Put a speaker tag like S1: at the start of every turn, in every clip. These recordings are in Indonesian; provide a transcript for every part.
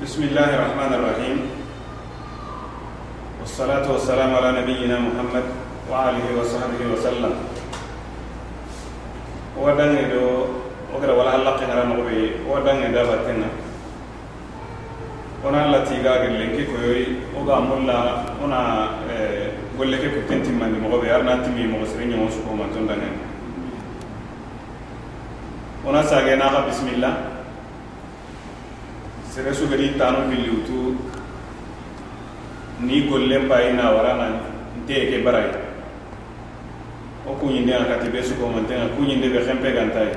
S1: بسم الله الرحمن الرحيم. والصلاة والسلام على نبينا محمد وعلى آله وصحبه وسلم. ودن دو وكذا ولا هلا قهر نقبي ودن دابتنا ونا الله تيجا قلنك كوي وقا ملا ونا قل لك كنت من مغبي أرنا تمي مغسرين يوم سكوما تندن ونا ساقنا بسم الله. sere su gadi tanu biliutu ni gollen bayi na warana nte ye ke bara ye wo kuɲinde kati be sukomante ŋa kuɲinde be xempe ganta ye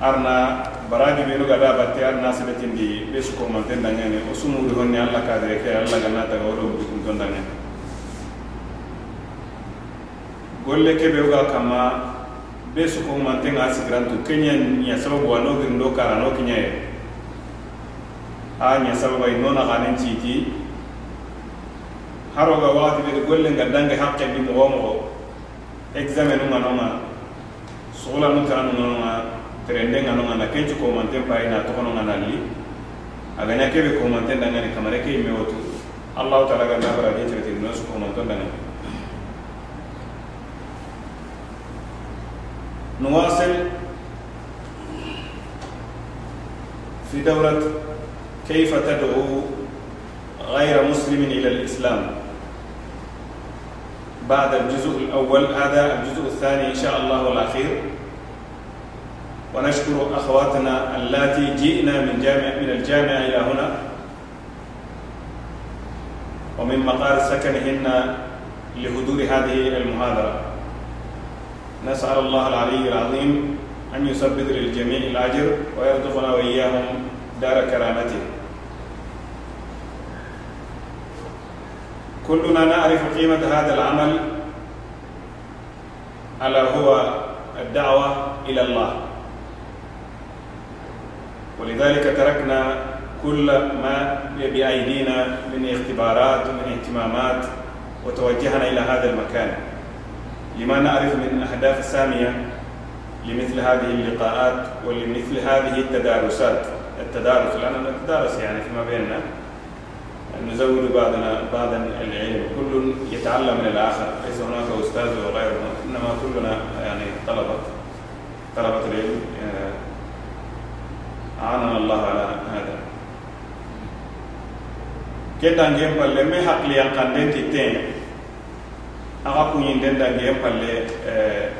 S1: arna baraji benu gada batte arna sebetindi be sukomante daŋene wo sumuri honni alla kadire ke alla gana taga wo do budukunto daŋene golle kebe wo kama be soko mantenga asigirantu kenya nya sababu anogirin do kana no kenya ye a nya sababa i nona ganen citi haroga wakati bedi golle nga dange hakke mogo mogo examen nunga nonga sugula nu tara nunga. Terende nga nonga na kencu komanten pari na togononga nalli aganya kebe komanten dangani kamare ke imme wotu. Allahu taala ga nabaradi ceretin no su dangani نواصل في دورة كيف تدعو غير مسلم إلى الإسلام؟ بعد الجزء الأول هذا الجزء الثاني إن شاء الله والأخير. ونشكر أخواتنا اللاتي جئنا من جامع من الجامعة إلى هنا. ومن مقار سكنهن لحضور هذه المحاضرة. نسأل الله العلي العظيم أن يثبت للجميع الأجر ويرزقنا وإياهم دار كرامته. كلنا نعرف قيمة هذا العمل ألا هو الدعوة إلى الله. ولذلك تركنا كل ما بأيدينا من اختبارات ومن اهتمامات وتوجهنا إلى هذا المكان. لما نعرف من أهداف السامية لمثل هذه اللقاءات ولمثل هذه التدارسات. التدارس لأننا نتدارس يعني فيما بيننا نزود بعضنا بعضا العلم. كل يتعلم من الآخر. ليس هناك أستاذ وغيره إنما كلنا يعني طلبة طلبة العلم. أعاننا الله على هذا. كده نجيب لما حق لي أن تين aga kuñinden dangiyen palle eh,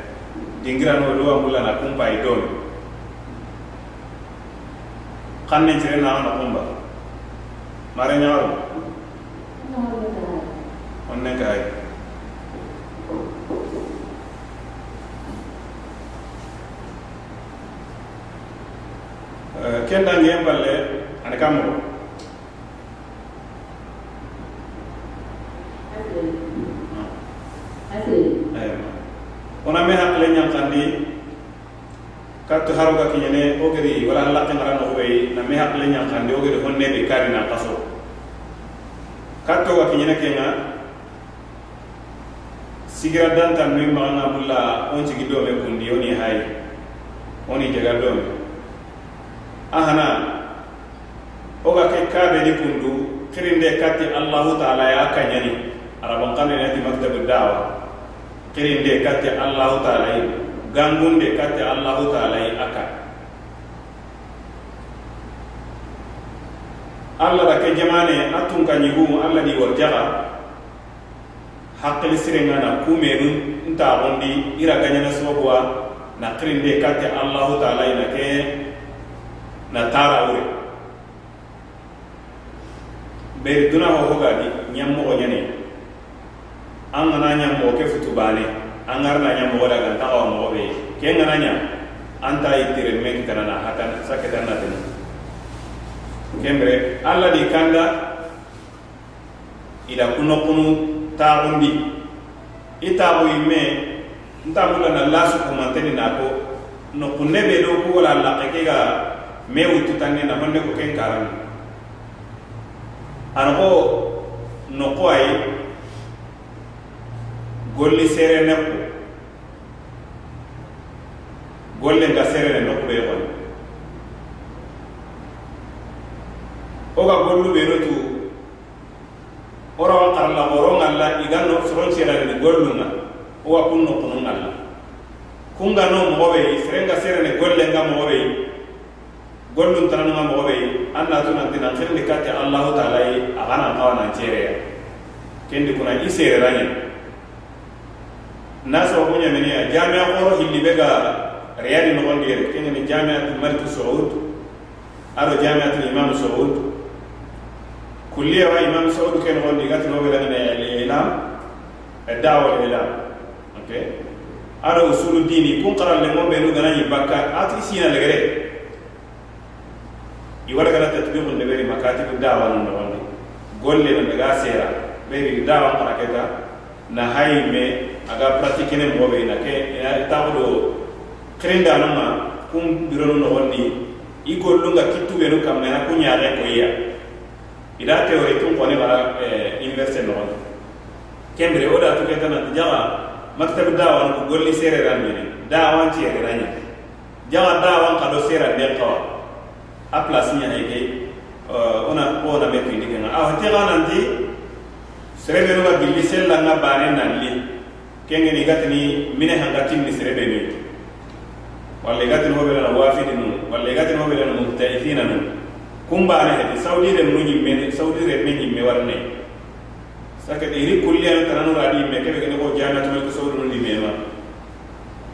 S1: dingirano olu wangulana kunpa i doonu xan ne cire naxa na kunba mare ñaaro on ne kaay ken dangiyen palle ani ka ona me hakle ñankandi kattu haro ga kiñene o gedi wala laqe ngara no be na me hakle ñankandi o gedi honne be kari na kaso katto ga kiñene kenga sigira danta mi magana bulla on ci gido me kundi oni hay oni jaga do ahana o ga ke kabe di kundu kirinde katti allah taala ya kanne ti maktabu dawa kirinde kate allahu taala. Yi gangunde kate allahu taala aka allah da ke jamane a tun ka ñigumu allah di war jaga hakkili sirenga na kumenu ntaxondi ira gañana sababuwa na kirinde kate allahu taala na ke na tara wure beri duna ho hogadi an kana ɲa mɔgɔ ke futu bane an garna ɲa mɔgɔ da kan taxawa mɔgɔ be ke n kana ɲa an ta yi tere men kana na hatan saketan na tena kembere alla di kanda ida kuno kunu taxundi i taxu yi me n taxu lana lasu kumanteni na ko no kunne be do ku wala laxe ke ga me wututanne na honne ko ken karani an ko no ko ayi golli sere nepp golle nga sere ne nokku be won o ga gollu beno rutu oro qar la boro ngalla no so ron sere ne gollu na o wa kunno kunno ngalla. Kunga no mo be sere nga sere ne golle nga mo be gollu tan no mo be anna tu na dina khirni katte allah taala yi agana qawana jere kendi kuna isere ranya n'a sɔrɔ ko ɲamaniya jamiya kɔrɔ hilli bɛ ka riyadi nɔgɔndi yɛrɛ ke jamiatu maliku saud aro jamiatu imamu saud. Kulliya wa imamu saud ke nɔgɔndi gati no wela ne al-ilam dawa al-ilam aro usulu dini kun qara le mo be gana yi bakka ati sina le gere i wala gana tatbiqu ne beri makatibu da'wa no golle no daga sera beri da'wa qara na hayme ina tawdo krenda nama kum birono no wonni i gollunga kittu be no kam na kunya re ko iya ida théorie tun kone bara université nogondi kembire o da tuke tana jaga maktab dawan ko golli sere ran mini dawan ci ere ranya. Jaga dawan kado sera den kawa a place nya hege ona ona metu ndi kenga a hote ga nanti serebe no gilli sella nga bane nalli kenge ni gatini mine hanga timni serebe ni. Walla gatini hobe na wafidinu walla gatini hobe na mutaifina nu. Kumbane hedi saudi re nu nyimme saudi re me nyimme warne saka iri kulliya tananu radi me kebe kene ko jami'atu malik saudi nu nyimme ma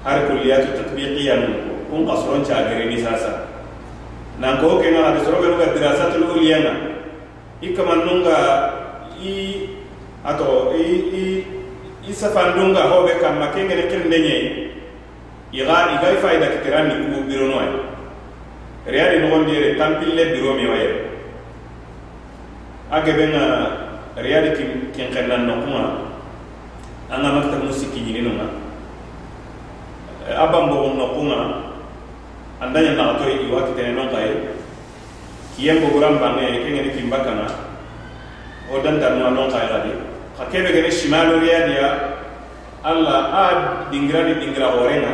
S1: har kulliyatu tatbiqiya nu. Kun qasron cha gere ni sasa. Nan ko ke na hadi soro ga dirasatul uliya na ikaman nunga i ato i i i safandunga hoɓe kamma ke ngene kirinde ñeyi ixa igay fayida kitiranni kubu birono ay reyani noxondiyere tampille biro mewa yere a geɓenga reyani kinxennan nokunga. A ga maktamu sikki ñininonga a bamboxun nokunga. Andaña naxatoy iwa kitene non xaye kiyen ne bange ke ngene kimbakkanga o dantanuma xadi xa kebe gene simaloriyadiya alla a dingirani dingira horenga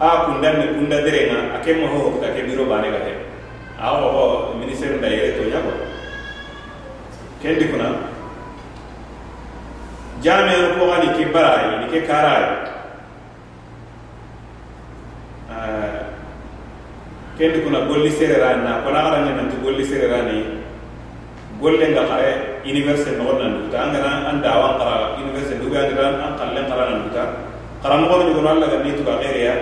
S1: a kundanne kunda derenga a ke mo ke biro bane ga te a xoxo ministere da yere to quoi kendi kuna jameyanu koxa ni ke barai ni ke karai. Kendi kuna golli sererani na kona xarañe nanti golli sererani golle nga xare kare university no nan duta angana an dawa qara university du ga ngran an qalle qara nan duta qara mo ko ni Allah ga ni tu ga ya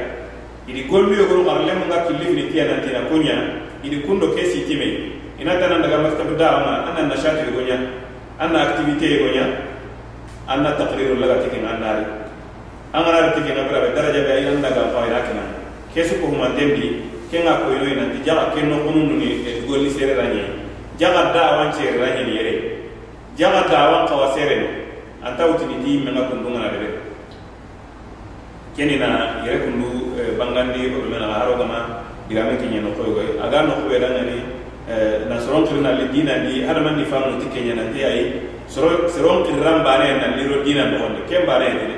S1: idi gollu yo gonu qarle mo ngak kilif ni tiya kunya idi kundo kesi time. Ina tan daga maktab da'ama anna nashati gonya anna activité gonya anna taqriru laga tikin annari. Angana tikin abra daraja be ayanda ga fa ina kana kesu ko huma tembi kenga ko ino ina jaga kenno kunu ni e golli sere ranye. Jaga da'awan cere ranye ni yere jaga da'awan kawasere anta utini ti menga kundunga na debe kenina yere kundu bangandi ko mena haro gama digame kinya no ko go aga no ko danga ni na soron kirna le dina di hada man di famu ti kenya na ti ay soro soron kirram bane na liro dina no on kem bane ni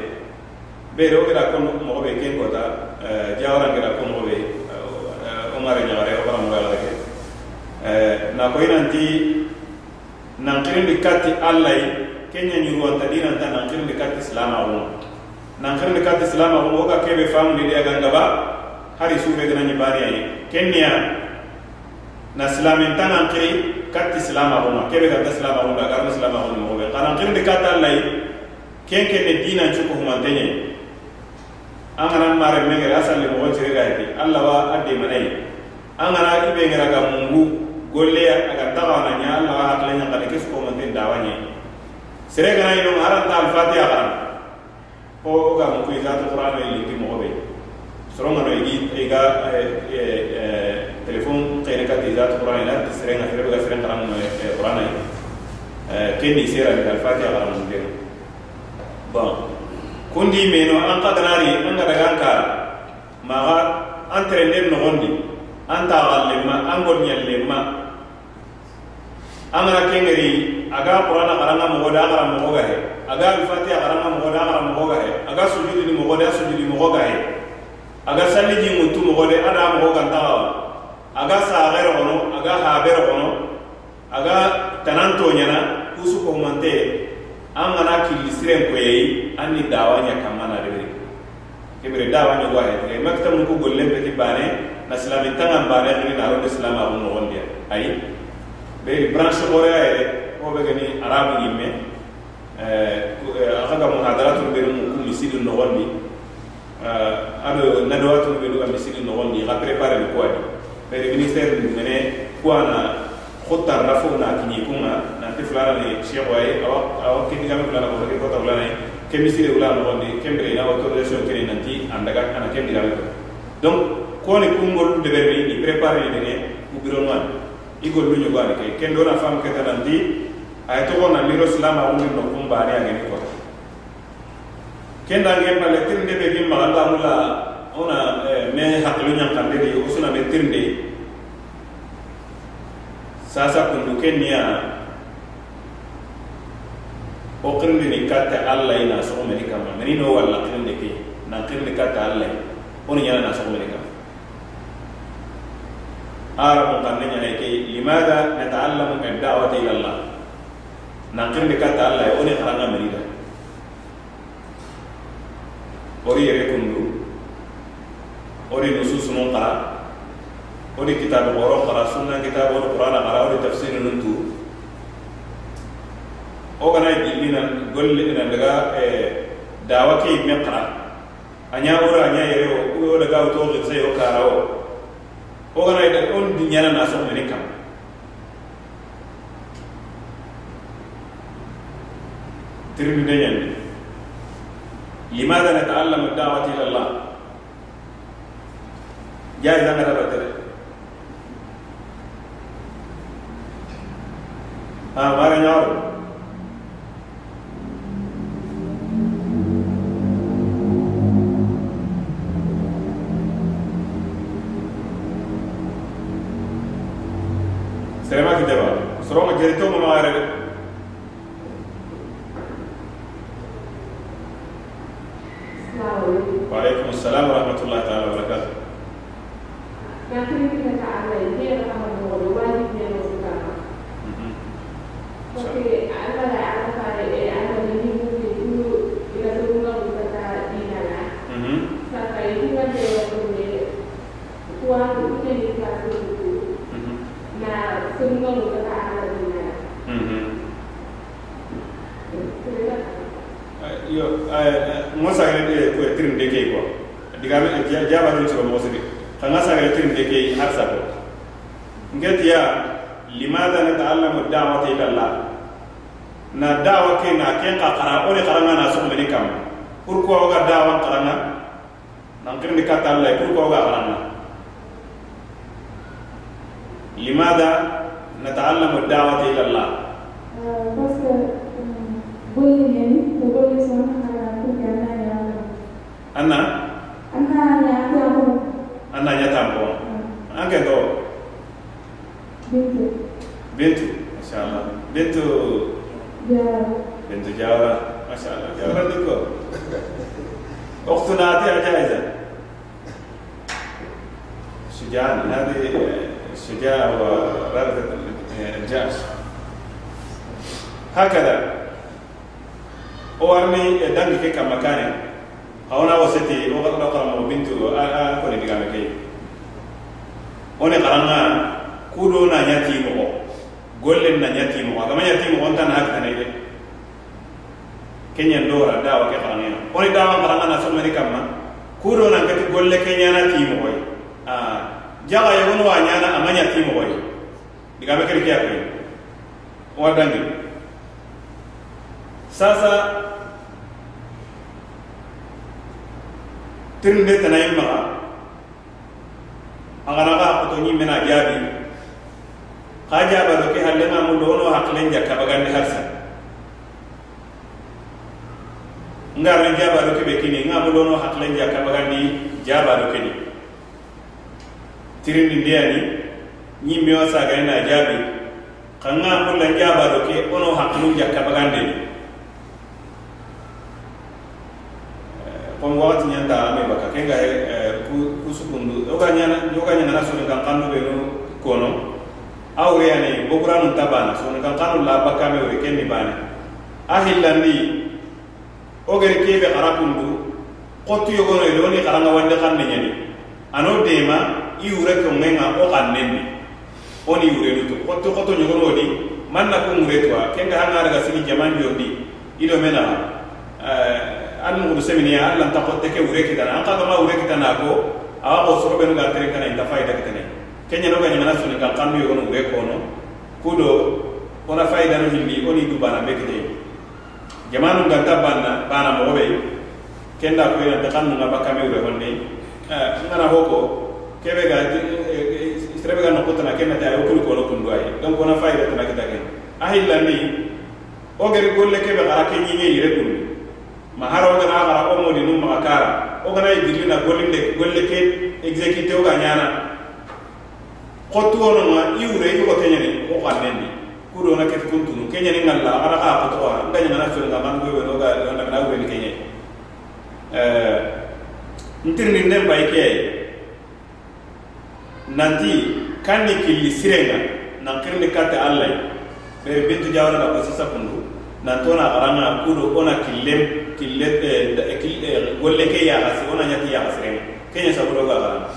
S1: be ro gira ko mo be ken ko ta jawara gira ko mo be o mare nyaare o bara mo gala ke na ko ina ti nankirin kati allai kenya nyuruwa tadina ta nankirin kati silama wo nankirin kati silama wo ga kebe famu de ga ngaba hari su be gana nyibari ayi kenya na silamen ta nankiri kati silama wo ma kebe kati silama wo da garno silama wo mo be nankirin kati allai ken kene dina chuko humantenye an kana mare mengere asalle mogo cire ga heti alla wa adde manai an kana ibe ngera ga mungu golle aga tawana nya dawanye sere gana yino aran ta alfatiha kan ko o ga mu iza to qur'an e linki mo be soro ngano igi iga telefon kene ka iza to qur'an na sere ngana sere ga sere ngana no qur'an e. Kenni sera ni alfatiha kan mo de bon. Kundi meno an kaganari an ga daga an kara maga an terenden nogondi an taxallenma an gonɲallenma an gana kengeri aga qur'an karanga mo goda karam mo ga he aga al-fatiha karanga mo goda karam mo ga he aga sujudi ni mo goda sujudi mo ga he aga salli ji mutu mo gode ada mo ga ta aga sa gere gono aga ha bere gono aga tananto nyana kusu ko mante an gana killi siren ko yayi an ni dawanya kamana de kebere dawanya wa he maktam ko golle be ti bane na islami tanga bane ni na ron islam abu no wonde ay be branche gore ay ko be gani arabu ñimme eh, eh, a ka gamu hadaratun benu mu ku misili nogondi eh, ado nadawatun benu ka misili nogondi xa prépare ni kuwadi bari ministère mene kuwana xotta na fo na kiñi kunga nanti fulana ni cheikh waye awa awa kendigame fulana ko fake kota fulana ke misiri wula nogondi kembere ina autorisation kene nanti andaga ana kendigame ko donc kone kungol deberni ni prépare ni dene environnement i gollu ñogani ke ken dona fam ke a ye togo nandiro silama wuli nokun baani a geni kota kendange male tirinde be gi magallamu la eh, me hakkilu ñankande di wo suna be tirinde sasa kundu ke niya wo kirindini katte alla ye na sogomeni kama meni no walla kirinde ke na kirindi katte alla ye wo ni ñana na sogomeni kanne ñana ke limada nataallamu ad dawata ila allah? Na kirndi katta allah on haranga meni da ori yere kundu. Ori nusus non qara odi kitab boro qara sunna kitab boro qur'ana qara odi tafsir nuntu. O gana gillina golle ina daga dawa ke me qara anya ora anya yere o o daga to to sai o kara o o gana on di nyana na so mene kam tirmi de nyen لماذا نتعلم الدعوة إلى الله؟ جاي زمان ربنا ah mara ñawro serema ki deba soronga jeri to limadha nata'allamu ad-da'wata ila Allah na da'wa ke na ken ka qara o ni qaranga na so meni kam pourquoi ga da'wa qaranga nan ken ni kata Allah pourquoi ga qaranga limadha Allah
S2: parce que bolli ko kana ya
S1: anna
S2: anna
S1: anna بنت ما شاء
S2: الله.
S1: بنت جارة. بنت
S2: جارة
S1: ما شاء الله. جارة لكم أخت ناطعة جاهزة شجعان هذه الشجاعة ورادة الجأش هكذا. وارمي دنك كما كان هنا وسطي وقت نقرأ وبنت آه، آه، أكون بقامك ونقرأ كودونا يتيمه kudo na na nyati mo aga nyati mo on tan hakka ne de. Kenya ndora dawa ke qaranga one dawa qaranga na so mari kamma. Kudo na kati golle kenya na ti mo koy a jaga ye wono wa amanya ti mo koy diga ke ke ko wa dangi. Sasa tirnde tanayin maga agana ga ko ni mena jabi ka jaba do ke halle ma mu dono haklen jakka bagande harsa. Ngar ne jaba do ke be kini ngamu dono haklen jakka bagandi jaba do ke ni. Tirindi ndiyani ni mi wasa ga na jabi kanga mu la jaba do ke ono haklu jakka bagande ni. Kon wakati nyanda ame baka kenga ku kusukundu yoga nyana yoga nyana naso kan kanu be no kono awriyani bokuranu tabana sunukan kanu laba kame ori kenni bani ahillandi ogeri kebe harakundu kotu yogono ile oni karanga wande kanne nyani ano dema iure ko ngenga o kannenni oni iure lutu kotu kotu yogono odi manna ko muretwa kenga hanga daga sigi jaman yodi ido mena eh, an mugudu seminiya allan takotte ke ure kitana. An kaga ma ure kitana ko awa ko sorobe no ga tere kana inta fayda kitana ke ñanoga ñamana suni kan xandu yogonu ɓe kono kudo ona wona fayidano hilli oni du bana be kete jamanu ganta banna bana mogo ɓe kenda koyinanta xannunga bakkame ɓe honne eh, ngana ho ko kebe ga eh, eh, serebe ga nokutana kenata ye okulu kono kundu aye donc wona fayidatana kita ken a hillandi wo geri golle kebe xara ke ñiñe yire kundu ma hara wo gana xara o modi nu maxa kara wo gana ye girlina gollinde golle ke exécuté wo ga ñana xotu wono ma i wure i ko teñani o xannendi ku doona na ket kuntunu keñani ngalla a xa xoto wa ngaña ngana fel nga man goy no ga na na wure ni keñe euh ntirni ndem bay ke nanti kanni killi sirenga nan kirni katte allah be bintu jawara da ko sisa kundu nan tona aranga kudo ona killem kille kille golle ke ya hasi ona nyati ya hasi kenya sabudo ga garanga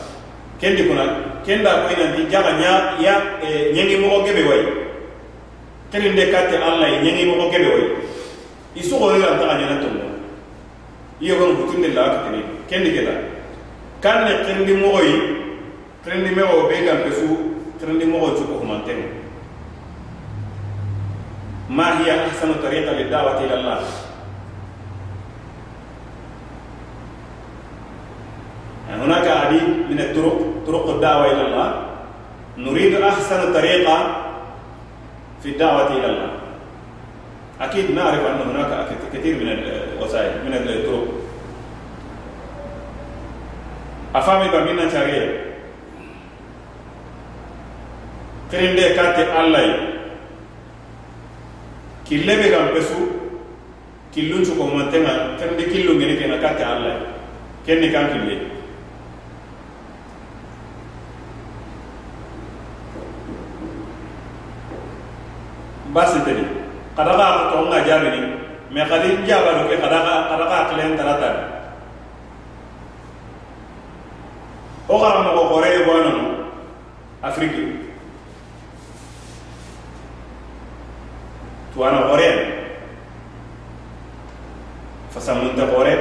S1: kendi kuna kenda ko ina di jaga nya ya nyengi mo gebe way keni de katte allah nyengi mo gebe way isu ko ila ta nya to mo iyo ko hutunde la ka tini kendi keda kan ne kendi mo yi kendi me o be gam pesu kendi mo ko ko manten ما هي أحسن طريقة للدعوة إلى الله؟ يعني هناك عديد من الطرق طرق الدعوة إلى الله. نريد أحسن طريقة في الدعوة إلى الله. أكيد نعرف أن هناك كثير من الوسائل من الطرق. أفهمي بمنا شريعة كريم دي كاتي الله be gan pesu killun cu ko mantenga kende killu ngene kena kate allah kenni kan kille basi tedi kada ka to nga jabi ni me kadi jaba do ke kada ka kada ka klen tarata o gara mo ko kore bo non afriki tuwana kore fasamunta kore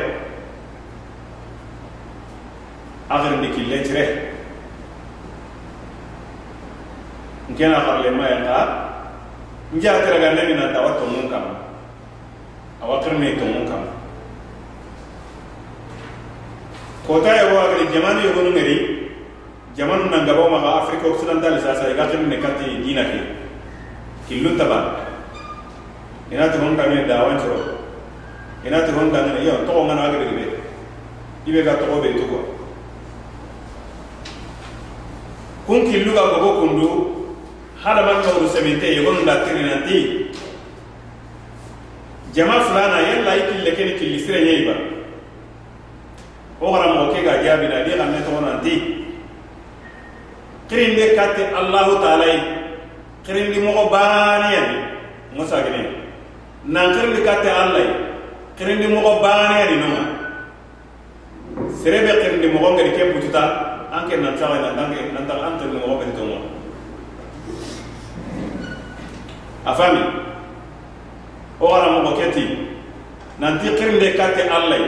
S1: agirndi kille cire nkena harle mayen ka njatira ga nabi na tawa tomun kam awa kirne tomun kam kota ya wa gari jamanu yo gonu ngari jamanu nan gabo ma afrika occidental sasa ga kirne kati dina ke killun taban ina to honda ne da wan ciro ina to honda ne yo to ngana ga be ibe ga to be to ko kun killu ga kundu hadama tɔgɔdu sɛbɛn tɛ yegonu la tirinanti jama fulana yalla i kille ke ni killi sire ɲɛyi ba o kana mɔgɔ ke ka jaabi na di ka mɛ tɔgɔ nanti kirin de kati allahu taala ye kirin di mɔgɔ baaniya di. Musa gine. Nan kirin di kati allah ye kirin di mɔgɔ baaniya di nɔma sere bɛ kirin di mɔgɔ ngɛri ke bututa an ke nan caga nan tanke nan tanke an kirin di mɔgɔ bɛ tɔgɔ afami o wara mogo keti nanti xirinde katte allay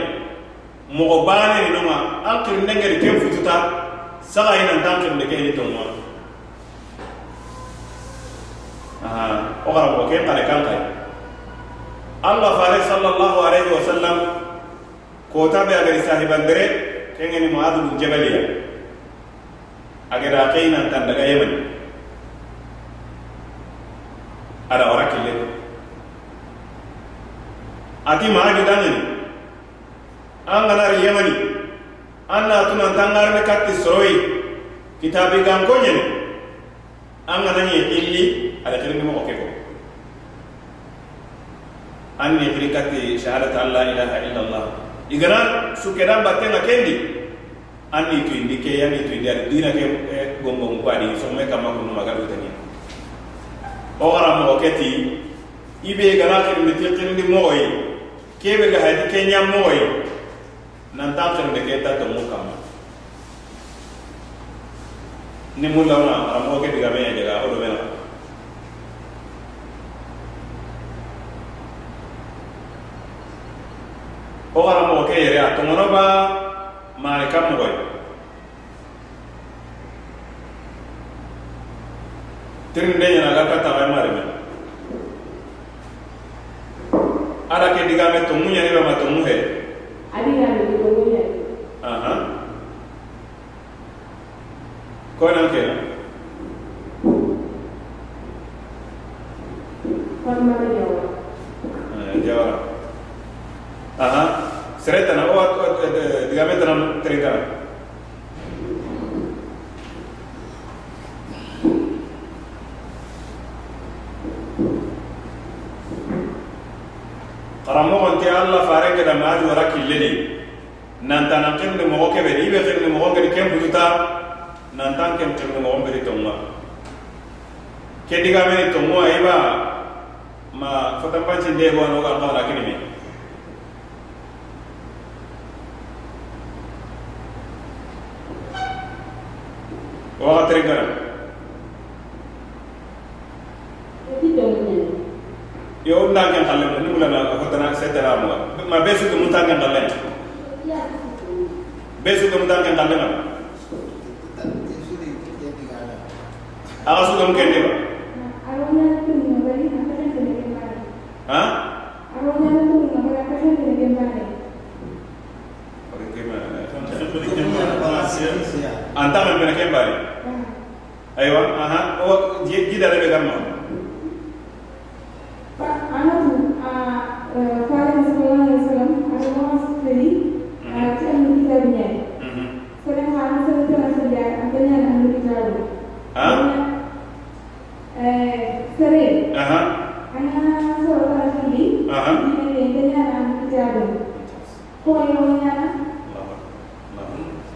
S1: mogo baneni nonga an xirindengedi ken fututa saxayi nanta an xirinde keni tonga o wara mogo ken xale kan xay allah fare sallallahu alayhi wa sallam kota be agari sahibandere kengeni moadulu jabaliya ageda xeyi nantan daga yemani ada ora kille ati maagi dangani an ganar yamani an na tunan tangar ne katti soroi. Kitabi gan konyen an ye illi. Ada kirin mo ke ko an kiri katti shahadat allah ilaha illallah. Igana sukeda batenga kendi. An ni to indi ke yani to indi dina ke gombong ko adi. So me kama ko maga do tani o gara mɔgɔ ibe ti i be gana xirindi xirindi mɔgɔ ke be ga hadi kenya mɔgɔ ye nan ta xirindi ke ta tomu kama ni mu lawna ara mɔgɔ kɛ diga meya jaga o do mena o gara mɔgɔ kɛ yɛrɛ a tɔŋɔnɔ ba maani ka mɔgɔ tirinde ñana la ka taxa marime ada ke
S3: digame tomu ñani bama tomu he
S1: aha.
S2: Konan kena ඕවා
S1: අතරින්
S2: කරන්න. යෝන්නාගෙන්
S1: කල්ලෙන්න
S2: නුඹලා කොතන සෙතරාමුව.
S1: මම
S2: බේසුක මුතාගෙන් කල්ලෙන්න. බේසුක මුතාගෙන් කල්ලෙන්න. ආසුකම් කෙන්නේවා.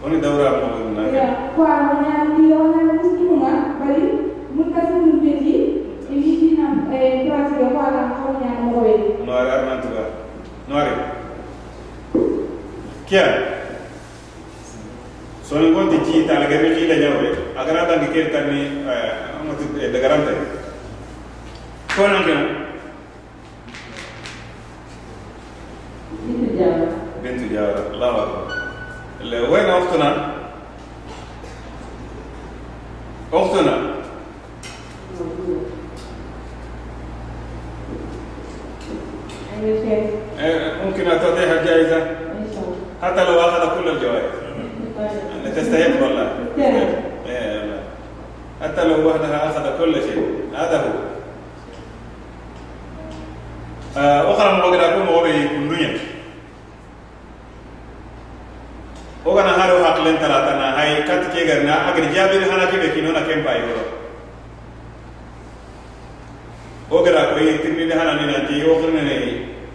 S1: Oni daura mo na.
S2: Ya, ko amanya di ona musti muma bari mutta sun deji ini di na eh prasi ko ala ko nya mo we.
S1: No ara arman tuga. No ara. Kia. So ni gonti ji ta la gari ji la nyawe. Agara ta ni kel ta ni eh amatu de garante. وين أختنا؟
S3: أختنا. إيه،
S1: ممكن تعطيها
S3: الجائزه؟
S1: حتى لو أخذ كل الجوائز. يعني تستحق والله. إيه، حتى لو وحدها أخذ كل شيء. هذا هو. آه، أخرى مغرب مغرب كندونيا ken talatana hay kat ke garna agri jabir hana ke bekino na ken pai horo ogara ko yi tirni de hana ni na ti o khirne ne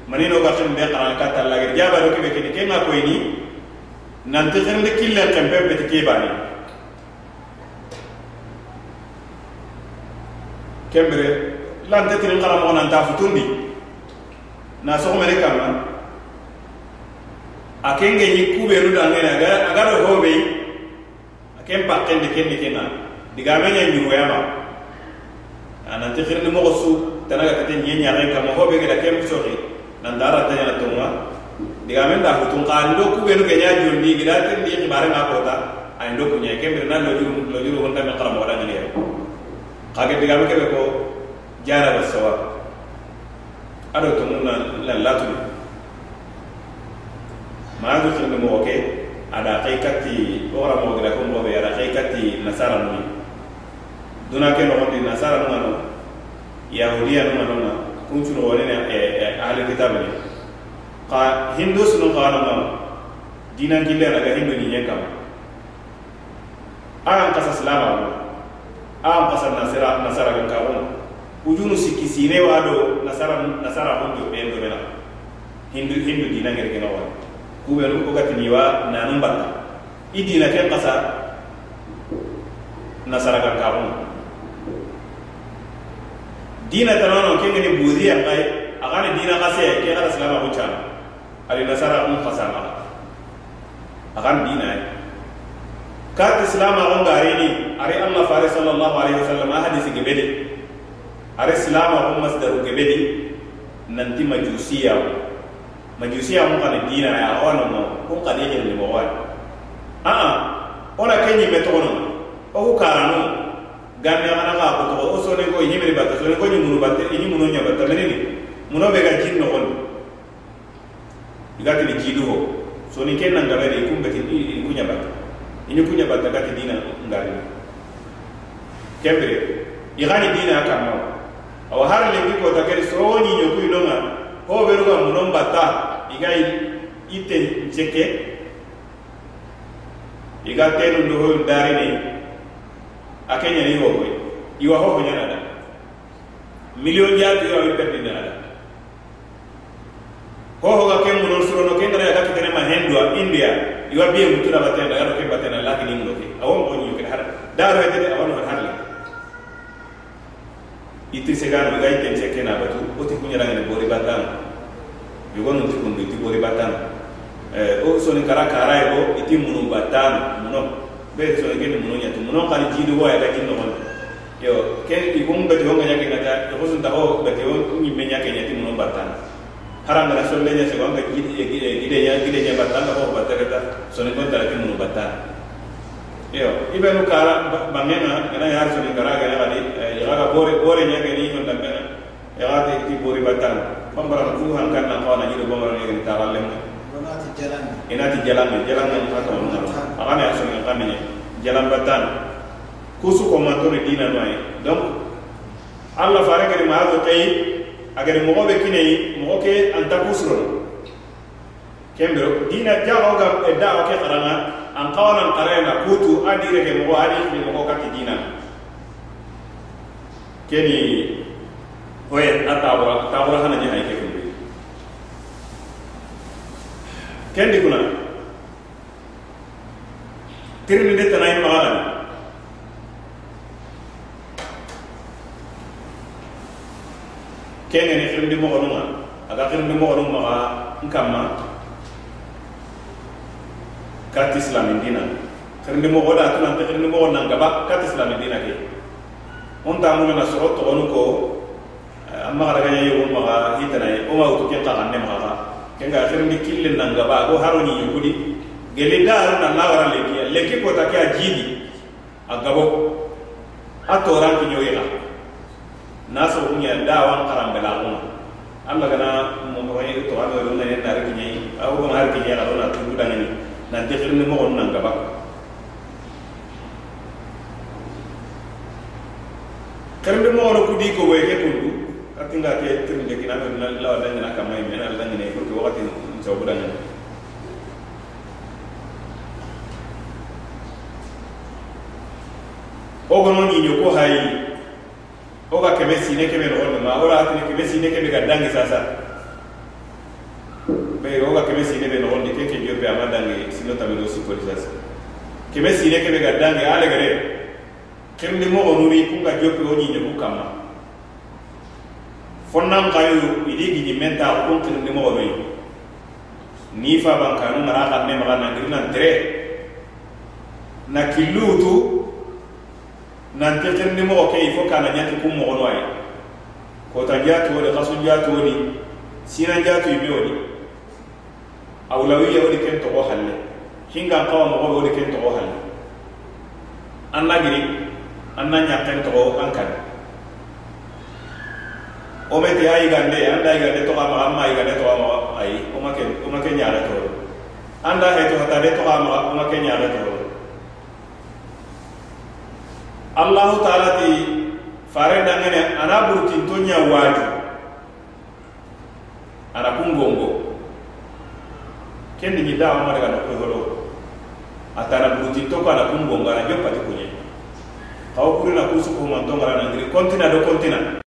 S1: mani no gasum be qara ka tal lagir jabar ke bekini ken na ko ni nan ti khirne killa ken be beti ke bani kembre lan te tirin qara mo nan kama akenge ni kube nu dange na ga aga do hobe akem pakken de ken kena diga me nya nyuru yama ana te khirni mo su tanaga kate nyi nya ren kama hobe ga kem sori nan dara ta nya tonga diga men da hutun ka ndo kube nu ga nya jondi gida tin di khibare ma kota. Ay ku nya kem bir nan lo juru lo juru honda me qaram wala ya kage diga me ke ko jara da sawa ado to mun na latu maana do mo ke ada haqiqati o ra mo gira ko mo be ada haqiqati nasara no duna ke no ko nasara no no yahudiya no no na kunchu no wala ne eh, eh, ahli kitab ne ka hindus no ka no dinan gille ala ga hindu ni nyaka aran qasas salama a aran qasas nasara nasara ga ka wono ujunu sikisine wado nasara nasara hondo be ndo bela hindu hindu dinan gere ke no ubenu ko katiniwa nanun batta i dina ken kasa nasarakan kabun dina tanano ken gani buzi ya kai agani dina kase ke kala silama ko chana ali nasara um kasa ma agan dina ka silama on garini ari amma fare sallallahu alaihi wasallam hadisi gebede. Ari silama um masdaru gebede nanti majusiya majusiya mun ni dina ya ona mo. Kun kan yake ni mo wani a a ona kenyi metono. O karano ganna mana ka ko to o sone ko yimiri batta sone ko nyimunu batta ni munu nya batta menini muno be ga jinno on igati ni jidu ho. Sone ken nan gabe ni kumbe ti kunya batta ini kunya batta ga dina ngari. Kembe igani dina kama aw har le ko ta keri so ni nyo ku obeerwa muno mbata iga ite njeke iga tenu ndohoyu darini akenyana iwohoy iwa hohonyanada million jatu iwa wipperdindanada hohoga ke munol surono ke ngara yaga kitene mahendwa india. Iwa biye mutuna batenda gano ke batena lakini munoke awon onyu kene har daro hetete awon har harle i tɛ se k'a bɛga i kɛncɛ kɛ n'a batu o tɛ kun yɛrɛ ŋɛnɛ boriba tan yogo nu kundu i tɛ boriba o sɔni kara kara ye bɔ i tɛ munuba tan munɔ bɛɛ sɔni kɛ ni munɔ ɲɛtu munɔ ka ni jini wa yɛrɛ k'i nɔgɔn yɔ kɛ i ko n bɛtɛ o ŋɛɲɛ kɛ ka taa yogo sun taga o bɛtɛ o ɲi bɛ ɲɛ kɛ ɲɛ ti munɔ ba tan haram kana sɔli ɲɛ sɛgɛn ka gide ɲɛ gide ɲɛ ba tan ka fɔ ba tɛ ka taa ti munu ba yo ibenu kara bangena kana yar so ni kara ga ga di ya ga bore bore nya ga ni on dambe ya ga ti bore batang. Pambara fu han kan na ko na ni do bambara ni ta ralle
S4: Donati jalan.
S1: inati jalan. Ni jalan ni fa to na aga ne so ni kan ni jalan batan kusu ko man to ni dina no ay donc Allah fare ga ma zo tay agar mo be kine mo ke anta kusro. Kembero dina jago ga e da ke karanga an kawanan karayana kutu adire ke mogo adi ni mogo ka kidina keni oye atabura tabura hana jina ike kundi kendi kuna. Tirni de tanai magana kenge ni khirndi mogo nunga aga khirndi mogo nunga nkamma kat islam dina. Khirndi mo goda tunan te khirndi mo nan gaba kat islam dina ke. On ta mun na soro to gonu ko amma ga ga yewu ma ga hitana o ma utu ke ta ne ma ga kenga khirndi kille nan gaba go haroni yukudi gele daru na lawara leki leki ko ta ke jidi agabo. Atoran ki nyoyela naso kunya dawan karambela kuma Allah kana mo mo to ando do ne na rek ni aw ko har ki ya na tu da ni na déferlement on nan gaba karde mo wono kudi ko wege kundu atinga ke tirinde kina be na la wala ngana kamay men ala ngene ko ko wakati sabu dan o gono ni nyoko hayi o ga kebe sine kebe no ma o ra atine kebe sine kebe ga dangi sasa ka keme sine be nogondi ke ke jobe ama dange sino tabe do sikoli sasa keme sine kebe ga dange ale gare. Kirni mogo nuri kunga jope o ñiñogu kamma fonnan kayu idi giji menta kun kirni mogo noyi ni fa bankanu ngara kamme maga nangiri nan tere na killutu nanti kirni mogo ke ifo kana ñati kun mogo no aye kota jatuwoni kasu jatuwoni sina jatu ibe woni awlawiya o de ken togo halle. Hingan kawa mogo be o de ken togo halle. An lagiri an na ɲaken togo an kan o me te a yigande an da yigande toga maga an ma yigande toga maga ayi o ma ke ɲaga toro. An da heto hatade toga maga o ma ke ɲaga toro. Allahu taala ti fare dangene ana burutinto ɲa waaju ana kungongo. kendi ni dawa wa mara kana kuholo atana buguti to kana kumbo ngara jopati kunye kawo kurina kusu ko man nangiri. Kontina do kontina